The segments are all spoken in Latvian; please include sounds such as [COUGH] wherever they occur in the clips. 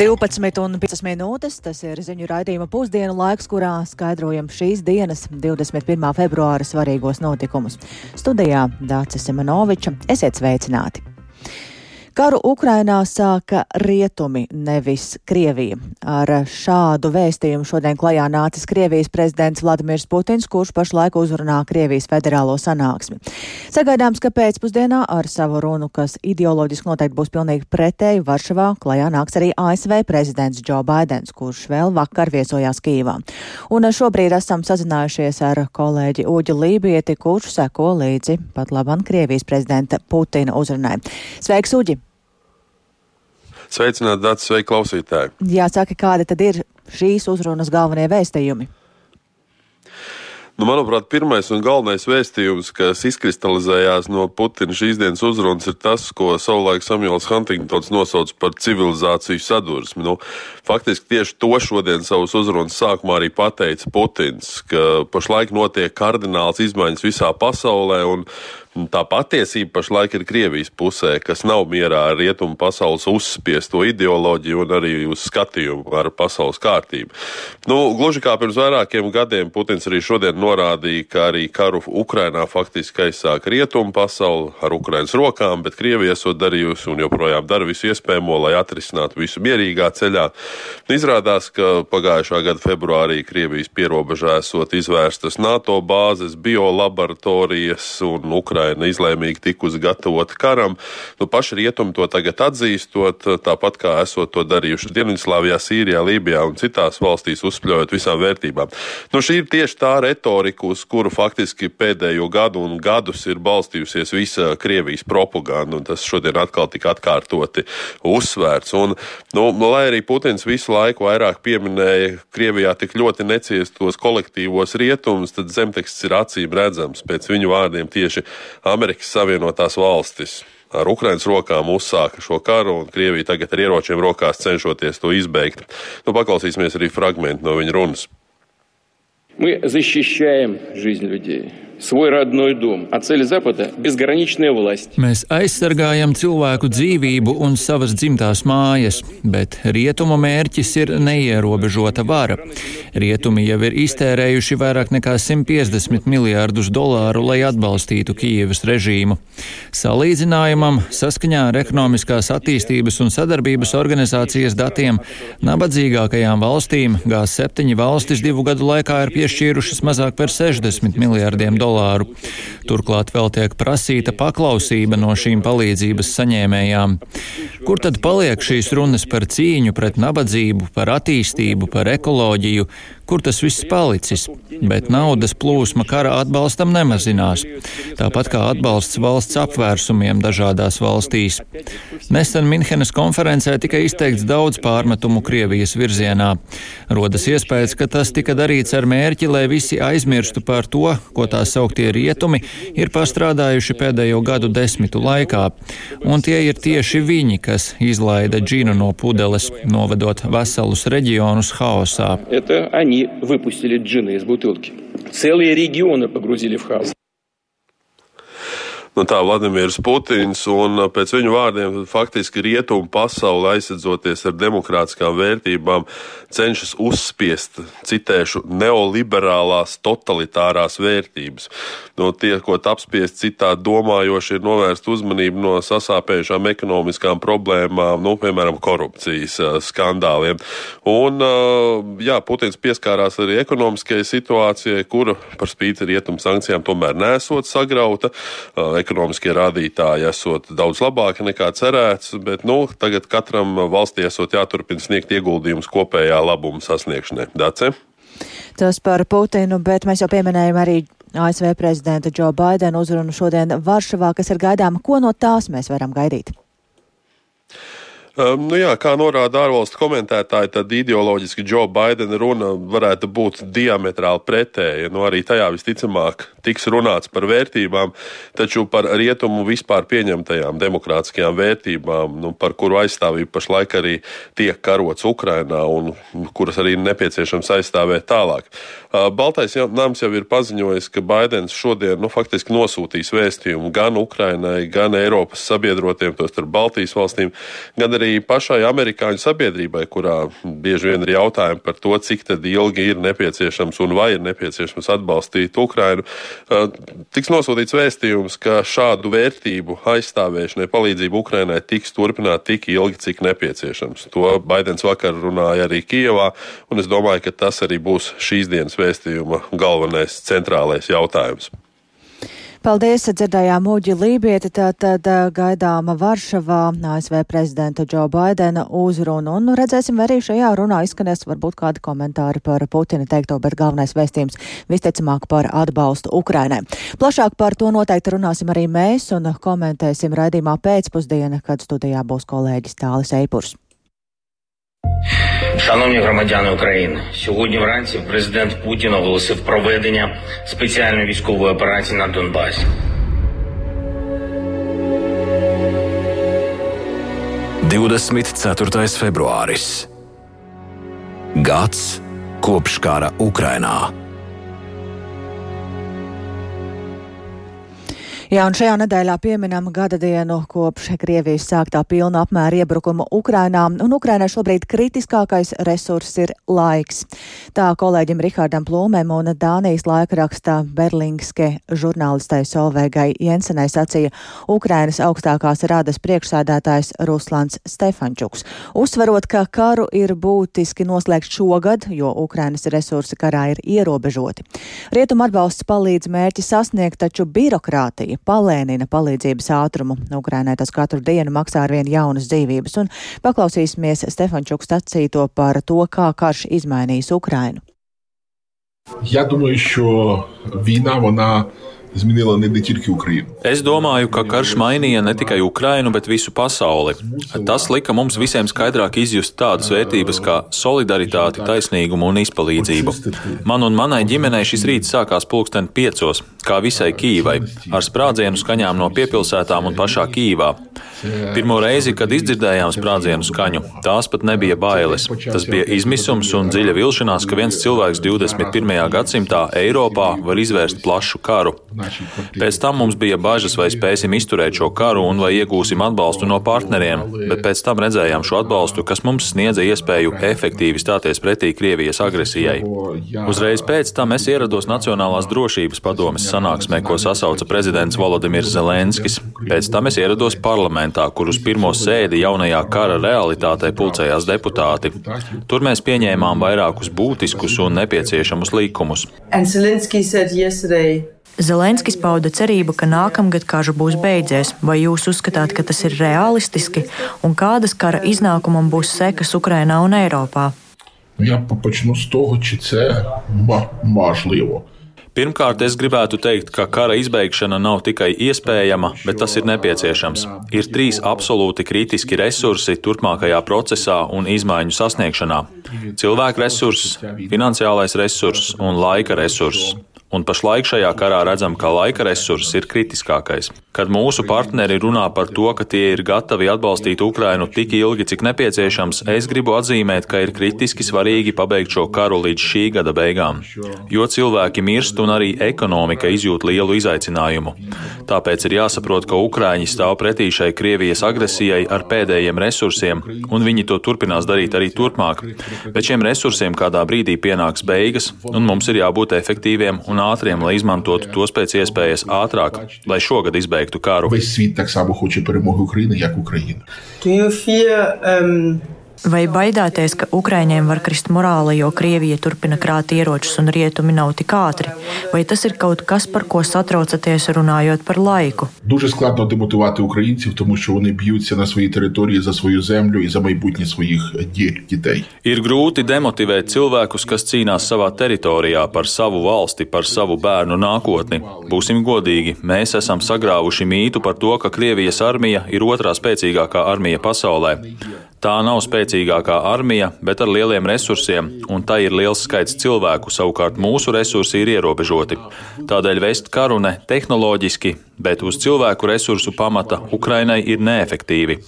12 un 5 minūtes. Tas ir ziņu raidījuma pusdienu laiks, kurā skaidrojam šīs dienas, 21. februāra svarīgos notikumus. Studijā Dācis Semenoviča. Esiet sveicināti! Karu Ukrainā sāka rietumi, nevis Krievija. Ar šādu vēstījumu šodien klajā nācis Krievijas prezidents Vladimirs Putins, kurš pašlaik uzrunā Krievijas federālo sanāksmi. Sagaidāms, ka pēcpusdienā ar savu runu, kas ideoloģiski noteikti būs pilnīgi pretēji, Varšavā klajā nāks arī ASV prezidents Joe Bidenis, kurš vēl vakar viesojās Kīvā. Un šobrīd esam sazinājušies ar kolēģi Uģi Lībieti, kurš seko līdzi pat labam Krievijas prezidenta Putina uzrunai. Sveiks, Uģi! Sveicināti, Dārts, sveiki klausītāji! Jāsaka, kādi tad ir šīs uzrunas galvenie vēstījumi? Nu, manuprāt, pirmais un galvenais vēstījums, kas izkristalizējās no Putina šīs dienas uzrunas, ir tas, ko savulaik Samuels Huntingtons nosauca par civilizāciju sadursmi. Nu, faktiski tieši to šodien savas uzrunas sākumā arī pateica Putins, ka pašlaik notiek kardināls izmaiņas visā pasaulē un Tā patiesība pašlaik ir Krievijas pusē, kas nav mierā ar rietumu pasaules uzspiesto ideoloģiju un arī uz skatījumu ar pasaules kārtību. Nu, gluži kā pirms vairākiem gadiem Putins arī šodien norādīja, ka arī karu Ukrainā faktiski aizsāka rietumu pasauli ar Ukrainas rokām, bet Krievija esot darījusi un joprojām dara visu iespējamo, lai atrisinātu visu mierīgā ceļā. Izrādās, ka pagājušā gada februārī Krievijas pierobežā esot izvērstas NATO bāzes, biolaboratorijas un Ukrainas Ukraina izlēmīgi tikusi gatavota karam. Nu, paši rietumi to tagad atzīstot, tāpat kā esot to darījuši Dienvidslāvijā, Sīrijā, Lībijā un citās valstīs, uzspļaujot visām vērtībām. Nu, šī ir tieši tā retorika, uz kuru faktiski pēdējo gadu un gadus ir balstījusies visa Krievijas propaganda, un tas šodien atkal tika atkārtoti uzsvērts. Un, nu, lai arī Putins visu laiku vairāk pieminēja Krievijā tik ļoti neciestos kolektīvos rietumus, tad zemteksts ir acīm redzams. Pēc viņu vārdiem tieši Amerikas Savienotās valstis ar Ukraiņas rokām uzsāka šo karu, un Krievija tagad ar ieročiem rokās cenšoties to izbeigt. Nu, paklausīsimies arī fragment no viņa runas. Мы защищаем жизнь людей свой родной дом. А цель Запада – безграничная власть. Mēs aizsargājam cilvēku dzīvību un savas dzimtās mājas, bet rietumu mērķis ir neierobežota vara. Rietumi jau ir iztērējuši vairāk nekā 150 miljārdus dolāru, lai atbalstītu Kijevas režīmu. Salīdzinājumam, saskaņā ar ekonomiskās attīstības un sadarbības organizācijas datiem, nabadzīgākajām valstīm G7 valstis divu gadu laikā ir piešķīrušas mazāk par 60 miljārdiem dolāru dolāru. Turklāt vēl tiek prasīta paklausība no šīm palīdzības saņēmējām. Kur tad paliek šīs runas par cīņu pret nabadzību, par attīstību, par ekoloģiju, kur tas viss palicis? Bet naudas plūsma kara atbalstam nemazinās, tāpat kā atbalsts valsts apvērsumiem dažādās valstīs. Nesen Minhenes konferencē tika izteikts daudz pārmetumu Krievijas virzienā. Rodas iespējas, ka tas tika darīts ar mērķi, lai visi aizmirstu par to, ko tā sauktie rietumi ir pastrādājuši pēdējo gadu desmitu laikā. Un tie ir tieši viņi, kas izlaida džinu no pudeles, novedot veselus reģionus haosā. Это они выпустили джина из бутылки. Целые регионы погрузили в хаос. Nu, tā Vladimirs Putins, un uh, pēc viņu vārdiem faktiski rietumu pasauli aizsadzoties ar demokrātiskām vērtībām, cenšas uzspiest, citēšu, neoliberālās totalitārās vērtības. No tiekot apspiest citādi domājoši ir novērst uzmanību no sasāpējušām ekonomiskām problēmām, nu, piemēram, korupcijas uh, skandāliem. Un, uh, jā, Putins pieskārās arī ekonomiskajai situācijai, kura par spīti rietumu sankcijām tomēr nesot sagrauta ekonomiskie rādītāji esot daudz labāki nekā cerēts, bet nu, tagad katram valstī esot jāturpina sniegt ieguldījumus kopējā labuma sasniegšanai. Dace? Tas par Putinu, bet mēs jau pieminējam arī ASV prezidenta Džo Baidena uzrunu šodien Varšavā, kas ir gaidāma. Ko no tās mēs varam gaidīt? Um, nu jā, kā norāda ārvalstu komentētāji, tad ideoloģiski Džo Baidena runa varētu būt diametrāli pretēja. Nu, arī tajā visticamāk tiks runāts par vērtībām, taču par rietumu vispār pieņemtajām demokrātiskajām vērtībām, nu, par kuru aizstāvību pašlaik arī tiek karots Ukrainā un kuras arī nepieciešams aizstāvēt tālāk. Uh, Baltais nams jau ir paziņojis, ka Baidens šodien nu, faktiski nosūtīs vēstījumu gan Ukrainai, gan Eiropas sabiedrotiem, tos starp Baltijas valstīm, gan arī arī pašai amerikāņu sabiedrībai, kurā bieži vien ir jautājumi par to, cik ilgi ir nepieciešams un vai ir nepieciešams atbalstīt Ukrainu, tiks nosūtīts vēstījums, ka šādu vērtību aizstāvēšanai palīdzību Ukrainai tiks turpināt tik ilgi, cik nepieciešams. To Baidens vakar runāja arī Kijevā, un es domāju, ka tas arī būs šīs dienas vēstījuma galvenais centrālais jautājums. Paldies, dzirdējām Uģi Lībieti, tātad gaidāma Varšavā ASV prezidenta Džo Baidena uzrunu, un redzēsim, arī šajā runā izskanēs varbūt kādi komentāri par Putina teikto, bet galvenais vēstījums visticamāk par atbalstu Ukrainai. Plašāk par to noteikti runāsim arī mēs un komentēsim raidījumā pēcpusdiena, kad studijā būs kolēģis Tālis Eipurs. Шановні громадяни України, сьогодні вранці президент Путін оголосив проведення спеціальної військової операції на Донбасі. Februāris. Gads kopš kara Ukrainā. Jā, un šajā nedēļā pieminam gada dienu kopš Krievijas sāktā pilna apmēra iebrukuma Ukrainā, un Ukrainai šobrīd kritiskākais resurss ir laiks. Tā kolēģim Rihardam Plūmēm un Dānijas laikrakstā Berlingske žurnālistai Solveigai Jensenai sacīja Ukrainas augstākās radas priekšsēdētājs Ruslans Stefančuks, uzsverot, ka karu ir būtiski noslēgt šogad, jo Ukrainas resursi karā ir ierobežoti. Rietum atbalsts palīdz mērķi sasniegt, taču birokrātija palēnina palīdzības ātrumu. Ukrainai tas katru dienu maksā ar vien jaunas dzīvības, un paklausīsimies Stefančuku sacīto par to, kā karš izmainīs Ukrainu. Я думаю, що війна вона zminīja ne tikai Ukrainu. Es domāju, ka karš mainīja ne tikai Ukrainu, bet visu pasauli. Tas lika mums visiem skaidrāk izjust tādas vērtības kā solidaritāti, taisnīgumu un izpalīdzību. Man un manai ģimenei šis rīts sākās pulksten piecos, kā visai Kīvai, ar sprādzienu skaņām no piepilsētām un pašā Kīvā. Pirmo reizi, kad izdzirdējām sprādzienu skaņu, tās pat nebija bailes. Tas bija izmisums un dziļa vilšanās, ka viens cilvēks 21. gadsimtā Eiropā var izvērst plašu karu. Pēc tam mums bija bažas, vai spēsim izturēt šo karu un vai iegūsim atbalstu no partneriem, bet pēc tam redzējām šo atbalstu, kas mums sniedza iespēju efektīvi stāties pretī Krievijas agresijai. Uzreiz pēc tam es ierados Nacionālās drošības padomes sanāksmē, ko sasauca prezidents Volodimirs Zelenskis. Pēc tam es ierados parlamentā, kur uz pirmo sēdi jaunajā kara realitātē pulcējās deputāti. Tur mēs pieņēmām vairākus būtiskus un nepieciešamus likumus. And Zelensky said yesterday Zelenskis pauda cerību, ka nākamgad karš būs beidzies. Vai jūs uzskatāt, ka tas ir realistiski un kādas kara iznākumam būs sekas Ukrainā un Eiropā? Я почну з того, чи це можливо. Pirmkārt, es gribētu teikt, ka kara izbeigšana nav tikai iespējama, bet tas ir nepieciešams. Ir trīs absolūti kritiski resursi turpmākajā procesā un izmaiņu sasniegšanā - cilvēku resurss, finansiālais resurss un laika resurss un pašlaik šajā karā redzam, ka laika resurss ir kritiskākais. Kad mūsu partneri runā par to, ka tie ir gatavi atbalstīt Ukrainu tik ilgi, cik nepieciešams, es gribu atzīmēt, ka ir kritiski svarīgi pabeigt šo karu līdz šī gada beigām, jo cilvēki mirst un arī ekonomika izjūt lielu izaicinājumu. Tāpēc ir jāsaprot, ka Ukraiņi stāv pretī šai Krievijas agresijai ar pēdējiem resursiem, un viņi to turpinās darīt arī turpmāk. Bet šiem resursiem kādā brīdī pienāks beigas, un mums ir jābūt efektīviem un un ātriem, lai izmantotu tos pēc iespējas ātrāk, lai šogad izbeigtu karu. Vai svīt tak samo hoče premogu Ukraina, jak Ukraina? Do you fear um, Vai baidāties, ka Ukraiņiem var krist morāli, jo Krievija turpina krāt ieročus un rietumi nav tik ātri? Vai tas ir kaut kas, par ko satraucaties runājot par laiku? Дуже складно демотивувати українців, тому що вони б'ються на своїй території за свою землю і за майбутнє своїх дітей. Ir grūti demotivēt cilvēkus, kas cīnās savā teritorijā par savu valsti, par savu bērnu nākotni. Būsim godīgi, mēs esam sagrāvuši mītu par to, ka Krievijas armija ir otrā spēcīgākā armija pasaulē. Tā nav spēcīgākā armija, bet ar lieliem resursiem, un tai ir liels skaits cilvēku, savukārt mūsu resursi ir ierobežoti. Tādēļ vest karu ne tehnoloģiski, bet uz cilvēku resursu pamata Ukrainai ir neefektīvi.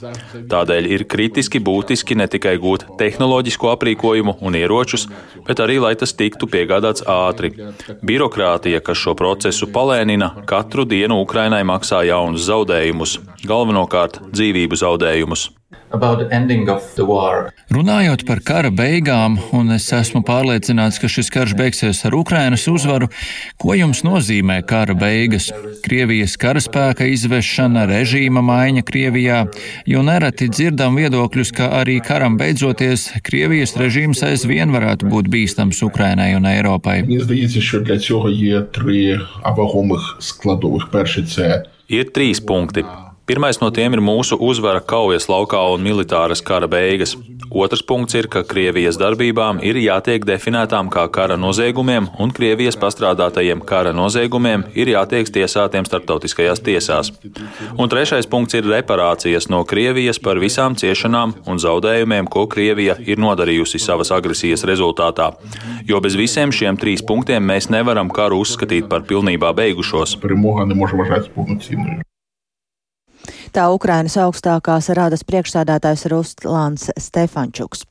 Tādēļ ir kritiski būtiski ne tikai gūt tehnoloģisko aprīkojumu un ieročus, bet arī, lai tas tiktu piegādāts ātri. Birokrātija, kas šo procesu palēnina, katru dienu Ukrainai maksā jaunus zaudējumus, galvenokārt dzīvību zaudējumus. Runājot par kara beigām, un es esmu pārliecināts, ka šis karš beigsies ar Ukrainas uzvaru, ko jums nozīmē kara beigas? Krievijas karaspēka izvešana, režīma maiņa Krievijā, jo nereti dzirdam viedokļus, ka arī karam beidzoties, Krievijas režīms aizvien varētu būt bīstams Ukrainai un Eiropai. Ir trīs punkti. Pirmais no tiem ir mūsu uzvara kaujas laukā un militāras kara beigas. Otrs punkts ir, ka Krievijas darbībām ir jātiek definētām kā kara noziegumiem, un Krievijas pastrādātajiem kara noziegumiem ir jātiek tiesātiem starptautiskajās tiesās. Un trešais punkts ir reparācijas no Krievijas par visām ciešanām un zaudējumiem, ko Krievija ir nodarījusi savas agresijas rezultātā. Jo bez visiem šiem trīs punktiem mēs nevaram karu uzskatīt par pilnībā beigušos. Tā Ukrainas augstākās rādas priekšsādātājs Rustlāns Stefančuks.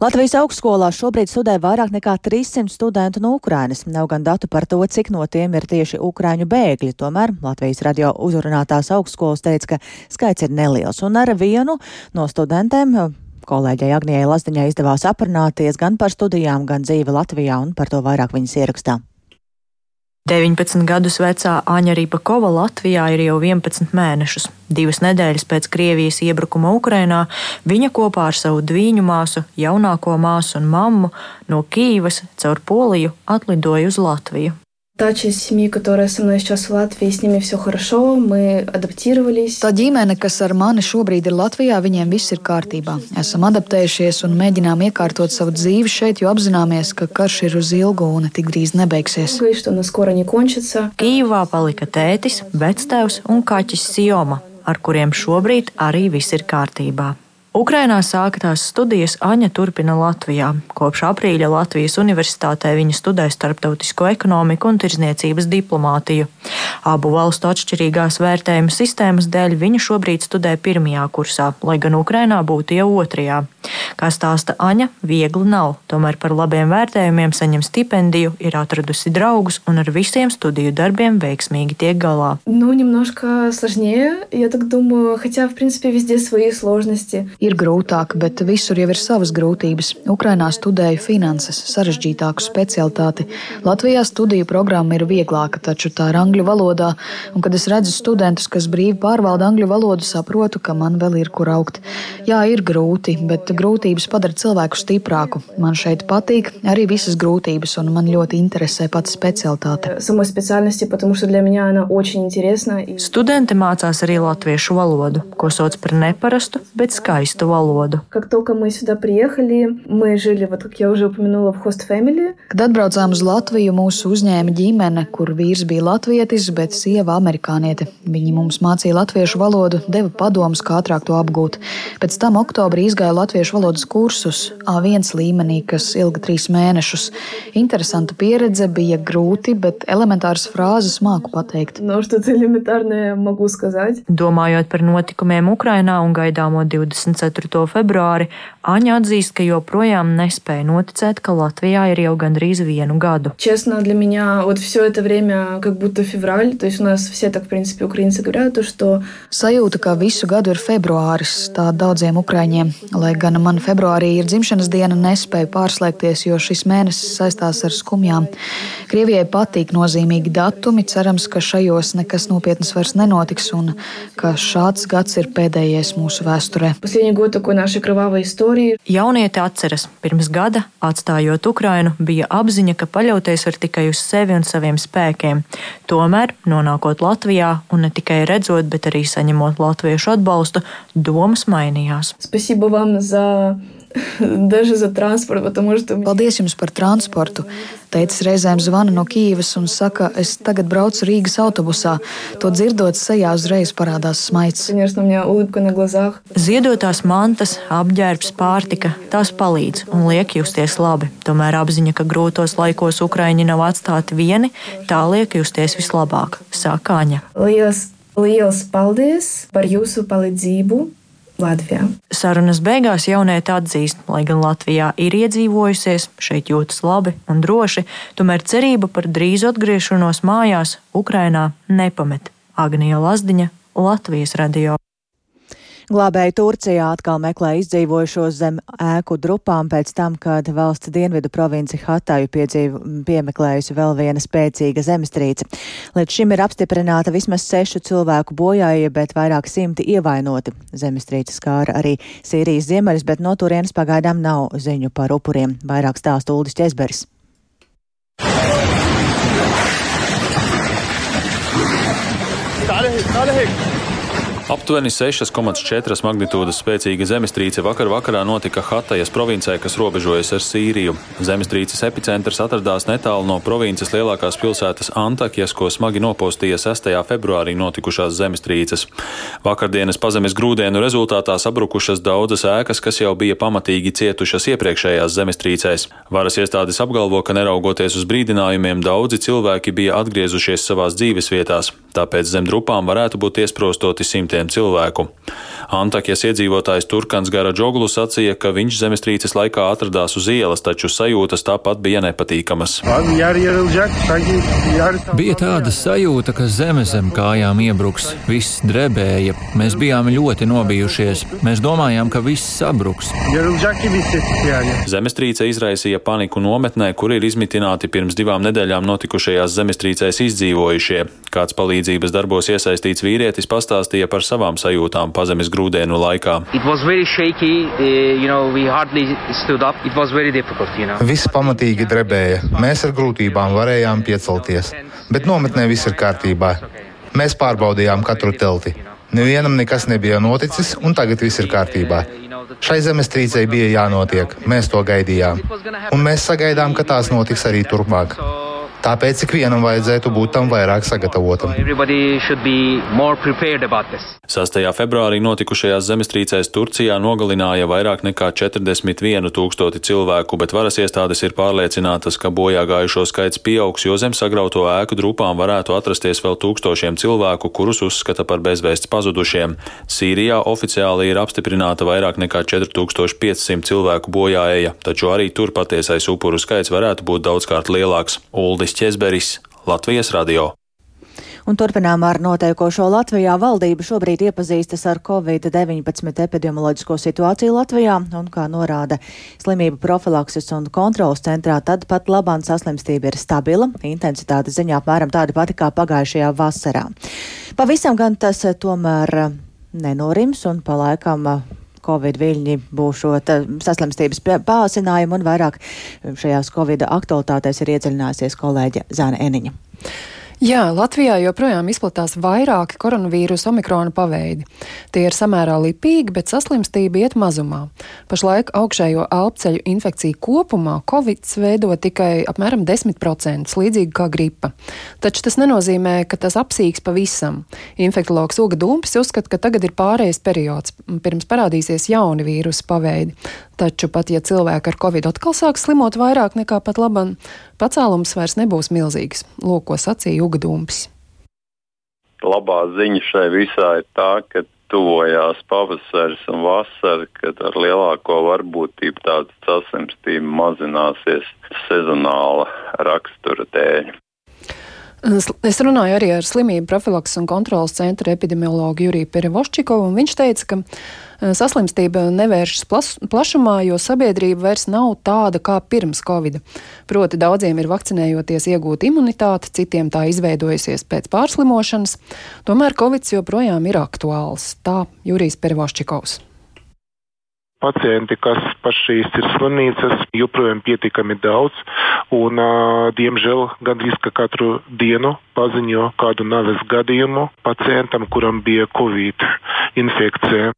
Latvijas augstskolās šobrīd studē vairāk nekā 300 studentu no Ukrainas. Nav gan datu par to, cik no tiem ir tieši ukraiņu bēgļi. Tomēr Latvijas radio uzrunātās augstskolas teica, ka skaits ir neliels. Un ar vienu no studentēm kolēģei Agnijai Lazdiņai izdevās aprunāties gan par studijām, gan dzīvi Latvijā, un par to vairāk viņas ierakstā. 19 gadus vecā Aņa Rībakova Latvijā ir jau 11 mēnešus. Divas nedēļas pēc Krievijas iebrukuma Ukrainā viņa kopā ar savu dviņu māsu, jaunāko māsu un mammu no Kīivas caur Poliju atlidoja uz Latviju. Та часть семьи, которая со мной сейчас в Латвии, с ними все хорошо, мы адаптировались. Tā ģimene, kas ar mani šobrīd ir Latvijā, viņiem viss ir kārtībā. Esam adaptējušies un mēģinām iekārtot savu dzīvi šeit, jo apzināmies, ka karš ir uz ilgu un tik drīz nebeigsies. Kīvā palika tētis, vectēvs un kaķis Sioma, ar kuriem šobrīd arī viss ir kārtībā. Ukrainā sāktās studijas Aņa turpina Latvijā. Kopš aprīļa Latvijas Universitātē viņa studē starptautisko ekonomiku un tirzniecības diplomātiju. Abu valstu atšķirīgās vērtējuma sistēmas dēļ viņa šobrīd studē pirmajā kursā, lai gan Ukrainā būtu jau otrajā. Kā stāsta Aņa, viegli nav, tomēr par labiem vērtējumiem saņem stipendiju, ir atradusi draugus un ar visiem studiju darbiem veiksmīgi tiek galā. Nu, немножко сложнее, я так думаю, хотя, в принципе, везде свои сложности. Ir grūtāk, bet visur jau ir savas grūtības. Ukrainā studēju finanses, sarežģītāku specialitāti. Latvijā studiju programma ir vieglāka, taču tā ir angļu valodā, un kad es redzu studentus, kas brīvi pārvalda angļu valodu, saprotu, ka man vēl ir kur augt. Jā, ir grūti, bet grūtības padara cilvēku stiprāku. Man šeit patīk arī visas grūtības, un man ļoti interesē pati specialitāte. Studenti mācās arī latviešu valodu, ko sauc par neparastu, bet skaistu valodu. Как только мы сюда приехали, мы жили, вот как я уже упомянула, в host family. Kad atbraucām uz Latviju, mūsu uzņēma ģimene, kur vīrs bija latvietis, bet sieva amerikāniete. Viņi mums mācīja latviešu valodu, deva padomus, kā ātrāk to apgūt. Pēc tam oktobrī izgāju latviešu valodas kursus A1 līmenī, kas ilga trīs mēnešus. Interesanta pieredze, bija grūti, bet elementāras frāzes māku pateikt. No, могу сказать. Domājot par notikumiem Ukrainā un gaidāmo 24. februāri, Aņa atzīst, ka joprojām nespēja noticēt, ka Latvijā ir jau gandrīz vienu gadu. Честно, для меня вот все это время как будто февраль, то есть у нас все так, в принципе, украинцы говорят, то, что... Sajūta, ka visu gadu ir februāris, tā daudziem ukraiņiem. Lai gan man februārī ir dzimšanas diena, nespēju pārslēgties, jo šis mēnesis saistās ar skumjām. Krievijai patīk nozīmīgi datumi, cerams, ka šajos nekas nopietnas vairs nenotiks un ka šāds gads ir pēdējais mūsu vēsturē. iegūtu naša kravāva istorija. Jaunieti atceras, pirms gada, atstājot Ukrainu, bija apziņa, ka paļauties var tikai uz sevi un saviem spēkiem. Tomēr, nonākot Latvijā, un ne tikai redzot, bet arī saņemot latviešu atbalstu, domas mainījās. Spasība vam za [LAUGHS] Daži za transportu, потому что... Paldies jums par transportu. Teicis reizēm zvana no Kīivas un saka, es tagad braucu Rīgas autobusā. To dzirdot, sejā uzreiz parādās smaids. Ziedotās mantas, apģērbs, pārtika, tās palīdz un liek justies labi. Tomēr apziņa, ka grūtos laikos Ukraiņi nav atstāti vieni, tā liek justies vislabāk, saka Aņa. Lielas Lielas paldies par jūsu palīdzību! Latvijā. Sarunas beigās jaunieti atzīst, lai gan Latvijā ir iedzīvojusies, šeit jūtas labi un droši, tomēr cerība par drīzu atgriešanos mājās Ukrainā nepamet. Agnija Lazdiņa, Latvijas radio. Glābēji Turcijā atkal meklē izdzīvojušos zem ēku drupām pēc tam, kad valsts dienvidu provinci Hataju piedzīv, piemeklējusi vēl viena spēcīga zemestrīce. Līdz šim ir apstiprināta vismaz sešu cilvēku bojāja, bet vairāk simti ievainoti. Zemestrīce skāra arī Sīrijas ziemeļus, bet no turienes pagaidām nav ziņu par upuriem. Vairāk stāsta Uldis Česberis. تعال هيك تعال هيك Aptuveni 6,4 magnitūdas spēcīga zemestrīce vakar vakarā notika Hatajas provincē, kas robežojas ar Sīriju. Zemestrīces epicentrs atradās netālu no provinces lielākās pilsētas Antakjas, ko smagi nopostīja 6. februārī notikušās zemestrīces. Vakardienas pazemes grūdienu rezultātā sabrukušas daudzas ēkas, kas jau bija pamatīgi cietušas iepriekšējās zemestrīcēs. Varas iestādes apgalvo, ka neraugoties uz brīdinājumiem, daudzi cilvēki bija atgriezušies savās dzīvesvietās, tāpēc zem drupām varētu būt iesprostoti simti simtiem cilvēku. Antakjas iedzīvotājs Turkans Gara Džoglu sacīja, ka viņš zemestrīces laikā atradās uz ielas, taču sajūtas tāpat bija nepatīkamas. Bija tāda sajūta, ka zeme zem kājām iebruks, viss drebēja, mēs bijām ļoti nobijušies, mēs domājām, ka viss sabruks. Zemestrīce izraisīja paniku nometnē, kur ir izmitināti pirms divām nedēļām notikušajās zemestrīcēs izdzīvojušie. Kāds palīdzības darbos iesaistīts vīrietis pastāstīja par savām sajūtām pazemes grūdienu laikā. Shaky, uh, you know, you know. Viss pamatīgi drebēja. Mēs ar grūtībām varējām piecelties, bet nometnē viss ir kārtībā. Mēs pārbaudījām katru telti. Nevienam nekas nebija noticis, un tagad viss ir kārtībā. Šai zemestrīcei bija jānotiek, mēs to gaidījām. Un mēs sagaidām, ka tās notiks arī turpmāk. Tāpēc ikvienam vajadzētu būt tam vairāk sagatavotam. 6. februārī notikušajās zemestrīcēs Turcijā nogalināja vairāk nekā 41 tūkstoti cilvēku, bet varas iestādes ir pārliecinātas, ka bojā gājušo skaits pieaugs, jo zem sagrauto ēku drupām varētu atrasties vēl tūkstošiem cilvēku, kurus uzskata par bezvēsts pazudušiem. Sīrijā oficiāli ir apstiprināta vairāk nekā 4500 cilvēku bojāēja, taču arī tur patiesais upuru skaits varētu būt daudzkārt lielāks. Uldis Ķezberis, Latvijas radio. Un turpinām ar noteikošo Latvijā. Valdība šobrīd iepazīstas ar Covid-19 epidemioloģisko situāciju Latvijā, un, kā norāda slimību profilakses un kontrolas centrā, tad pat labāk saslimstība ir stabila, intensitāte ziņā apmēram tāda pati kā pagājušajā vasarā. Pavisam gan tas eh, tomēr eh, nenorims un pa laikam eh, Covid viļņi būšot saslimstības pāsinājumu un vairāk šajās Covid aktualitātēs ir iedziļinājusies kolēģe Zāne Eniņa. Jā, Latvijā joprojām izplatās vairāki koronavīrusa omikrona paveidi. Tie ir samērā lipīgi, bet saslimstība iet mazumā. Pašlaik augšējo elpceļu infekciju kopumā Covid veido tikai apmēram 10%, līdzīgi kā gripa. Taču tas nenozīmē, ka tas apsīks pavisam. Infektologs Uga Dumpis uzskata, ka tagad ir pārējais periods, pirms parādīsies jauni vīrusu paveidi. Taču pat ja cilvēki ar covid atkal sāks slimot vairāk nekā pat laban, pacēlums vairs nebūs milzīgs. Lūk, ko sacīja Uga Dumpis. Labā ziņa šai visā ir tā, ka tuvojās pavasaris un vasara, kad ar lielāko varbūtību tāda saslimstība mazināsies sezonāla rakstura dēļ. Es runāju arī ar slimību profilakses un kontrolas centra epidemiologu Juriju Perevoščikovu, un viņš teica, ka saslimstība nevēršas plas, plašumā, jo sabiedrība vairs nav tāda kā pirms Covid. Proti daudziem ir vakcinējoties iegūta imunitāte, citiem tā izveidojusies pēc pārslimošanas, tomēr Covid joprojām ir aktuāls. Tā Jurijs Pervoščikovs pacienti, kas šīs ir slimnīcas, joprojām pietiekami daudz. Un, uh, diemžēl gandrīz katru dienu paziņo kādu nāves gadījumu pacientam, kuram bija covid infekcija.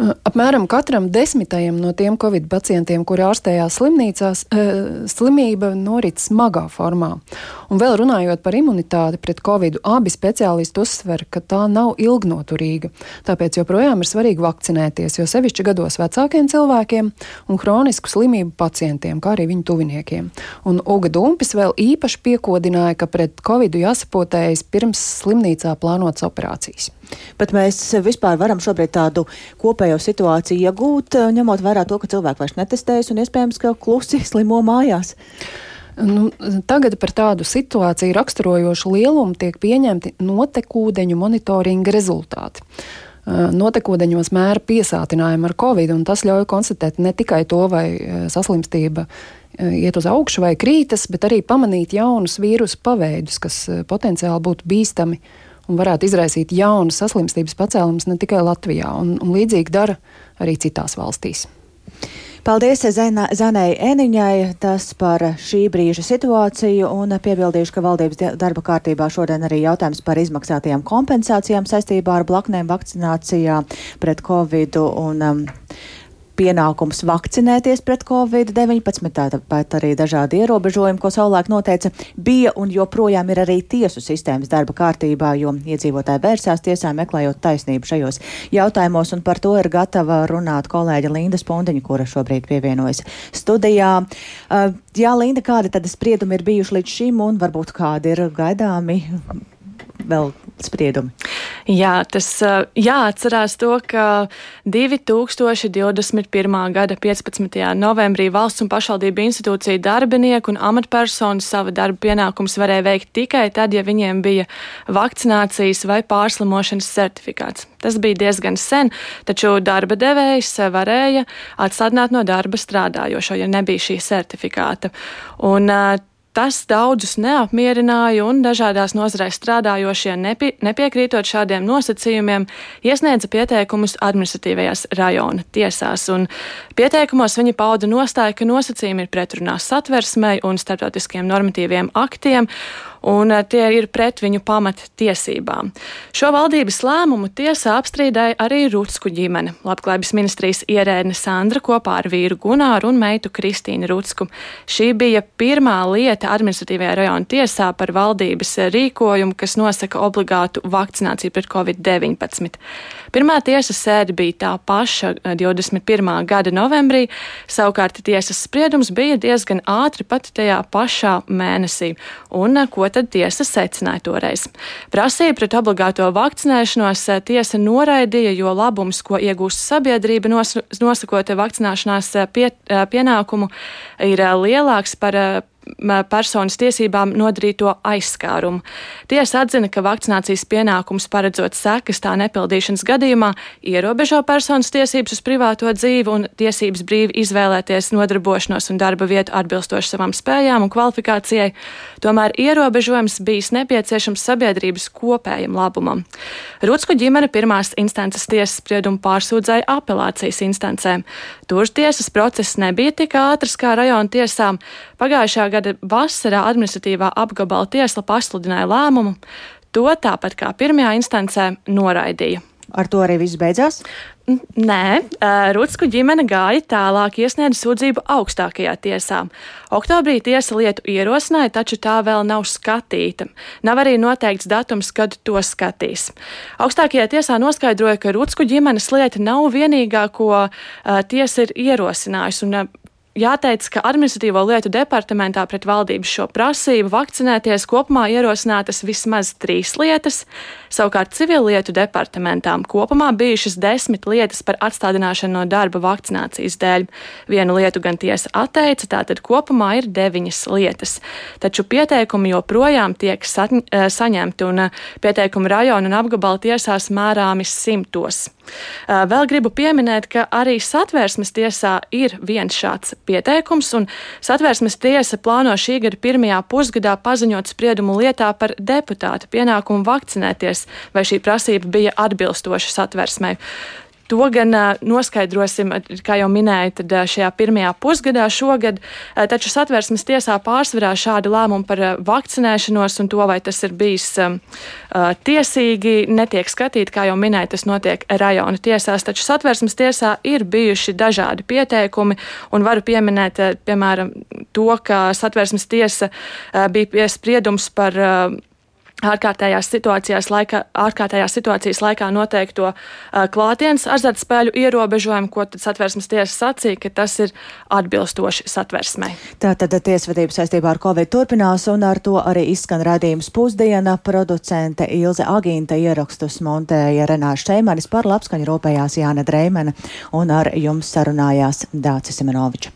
Apmēram katram desmitajam no tiem covid pacientiem, kuri ārstējās slimnīcās, slimība norit smagā formā. Un vēl runājot par imunitāti pret covid, abi speciālisti uzsver, ka tā nav ilgnoturīga. Tāpēc joprojām ir svarīgi vakcinēties, jo sevišķi gados vecākiem cilvēkiem un hronisku slimību pacientiem, kā arī viņu tuviniekiem. Un Uga Dumpis vēl īpaši piekodināja, ka pret covid jāsapotējas pirms slimnīcā plānotas operācijas. Bet mēs vispār varam šobrīd tādu kopējo situāciju iegūt, ņemot vērā to, ka cilvēki vairs netestējas un iespējams, ka klusi [LAUGHS] slimo mājās. Nu, tagad par tādu situāciju raksturojošu lielumu tiek pieņemti notekūdeņu monitoringa rezultāti. Notekūdeņos mēra piesātinājumu ar covid, un tas ļauj konstatēt ne tikai to, vai saslimstība iet uz augšu vai krītas, bet arī pamanīt jaunus vīrusu paveidus, kas potenciāli būtu bīstami un varētu izraisīt jaunas saslimstības pacēlumus ne tikai Latvijā, un, un līdzīgi dara arī citās valstīs. Paldies Zanai Eniņai tas par šī brīža situāciju un piebildīšu, ka valdības darba kārtībā šodien arī jautājums par izmaksātajām kompensācijām saistībā ar blaknēm vakcinācijā pret Covid un um, pienākums vakcinēties pret covid-19, tāpat arī dažādi ierobežojumi, ko savulaik noteica, bija un joprojām ir arī tiesu sistēmas darba kārtībā, jo iedzīvotāji vērsās tiesā meklējot taisnību šajos jautājumos, un par to ir gatava runāt kolēģa Linda Spundiņa, kura šobrīd pievienojas studijā. Uh, jā, Linda, kādi tad spriedumi ir bijuši līdz šim, un varbūt kādi ir gaidāmi vēl spriedumi? Jā, tas jāatcerās to, ka 2021. gada 15. novembrī valsts un pašvaldību institūcija darbinieki un amatpersonu sava darba pienākums varēja veikt tikai tad, ja viņiem bija vakcinācijas vai pārslimošanas certifikāts. Tas bija diezgan sen, taču darba devējs varēja atstādināt no darba strādājošo, ja nebija šī certifikāta. Un, Tas daudzus neapmierināja, un dažādās nozarēs strādājošie nepie, nepiekrītot šādiem nosacījumiem, iesniedza pieteikumus administratīvajās rajona tiesās. Pieteikumos viņi pauda nostāju, ka nosacījumi ir pretrunā satversmei un starptautiskiem normatīviem aktiem, un eh, tie ir pret viņu pamattiesībām. Šo valdības lēmumu tiesā apstrīdēja arī Rutsku ģimene. Labklājības ministrijas ierēdne Sandra kopā ar vīru Gunāru un meitu Kristīnu Rutsku. Šī bija pirmā lieta administratīvajā rajona tiesā par valdības rīkojumu, kas nosaka obligātu vakcināciju pret covid-19. Pirmā tiesas sēde bija tā paša 21. Eh, gada novembrī, savukārt tiesas spriedums bija diezgan ātri pat tajā pašā mēnesī. Un eh, ko tad tiesa secināja toreiz? Prasība pret obligāto vakcinēšanos eh, tiesa noraidīja, jo labums, ko iegūst sabiedrība nosakot vakcināšanās pie, pienākumu, ir lielāks par personas tiesībām nodarīto aizskārumu. Tiesa atzina, ka vakcinācijas pienākums paredzot sekas tā nepildīšanas gadījumā ierobežo personas tiesības uz privāto dzīvi un tiesības brīvi izvēlēties nodarbošanos un darba vietu atbilstoši savām spējām un kvalifikācijai. Tomēr ierobežojums bijis nepieciešams sabiedrības kopējam labumam. Rutsku ģimene pirmās instances tiesas spriedumu pārsūdzēja apelācijas instancēm. Tur tiesas process nebija tik ātrs kā rajona tiesām. Pagājušā gada vasarā administratīvā apgabala tiesla pasludināja lēmumu. To tāpat kā pirmajā instancē noraidīja. Ar to arī viss beidzās? Nē, Rutsku ģimene gāja tālāk, iesniedza sūdzību augstākajā tiesā. Oktobrī tiesa lietu ierosināja, taču tā vēl nav skatīta. Nav arī noteikts datums, kad to skatīs. Augstākajā tiesā noskaidroja, ka Rutsku ģimenes lieta nav vienīgā, ko tiesa ir ierosinājusi. Un, Jāteic, ka administratīvo lietu departamentā pret valdības šo prasību vakcinēties kopumā ierosinātas vismaz trīs lietas, savukārt civilietu departamentām kopumā bijušas desmit lietas par atstādināšanu no darba vakcinācijas dēļ. Vienu lietu gan tiesa atteica, tātad kopumā ir deviņas lietas. Taču pieteikumi joprojām tiek eh, saņemti un eh, pieteikumi rajona un apgabala tiesās mērāmi simtos. Eh, vēl gribu pieminēt, ka arī satvērsmes tiesā ir viens šāds pieteikums, un satvērsmes tiesa plāno šī gada pirmajā pusgadā paziņot spriedumu lietā par deputāta pienākumu vakcinēties, vai šī prasība bija atbilstoša satvērsmei. To gan noskaidrosim, kā jau minēju, tad šajā pirmajā pusgadā šogad, taču satversmes tiesā pārsvarā šādi lēmumi par vakcinēšanos un to, vai tas ir bijis tiesīgi, netiek skatīti, kā jau minēju, tas notiek rajona tiesās, taču satversmes tiesā ir bijuši dažādi pieteikumi un varu pieminēt, piemēram, to, ka satversmes tiesa bija spriedums par ārkārtējās situācijās, laika, ārkārtējās situācijas laikā noteikto uh, klātienes azartspēļu ierobežojumu, ko tad satversmes tiesa sacīja, ka tas ir atbilstoši satversmei. Tātad tiesvedība saistībā ar Covid turpinās, un ar to arī izskan radījums pusdiena. Producente Ilze Agīnta ierakstus montēja Renāša Čeimanis par labskaņu rūpējās Jāna Dreimena, un ar jums sarunājās Dācis Simenovičs.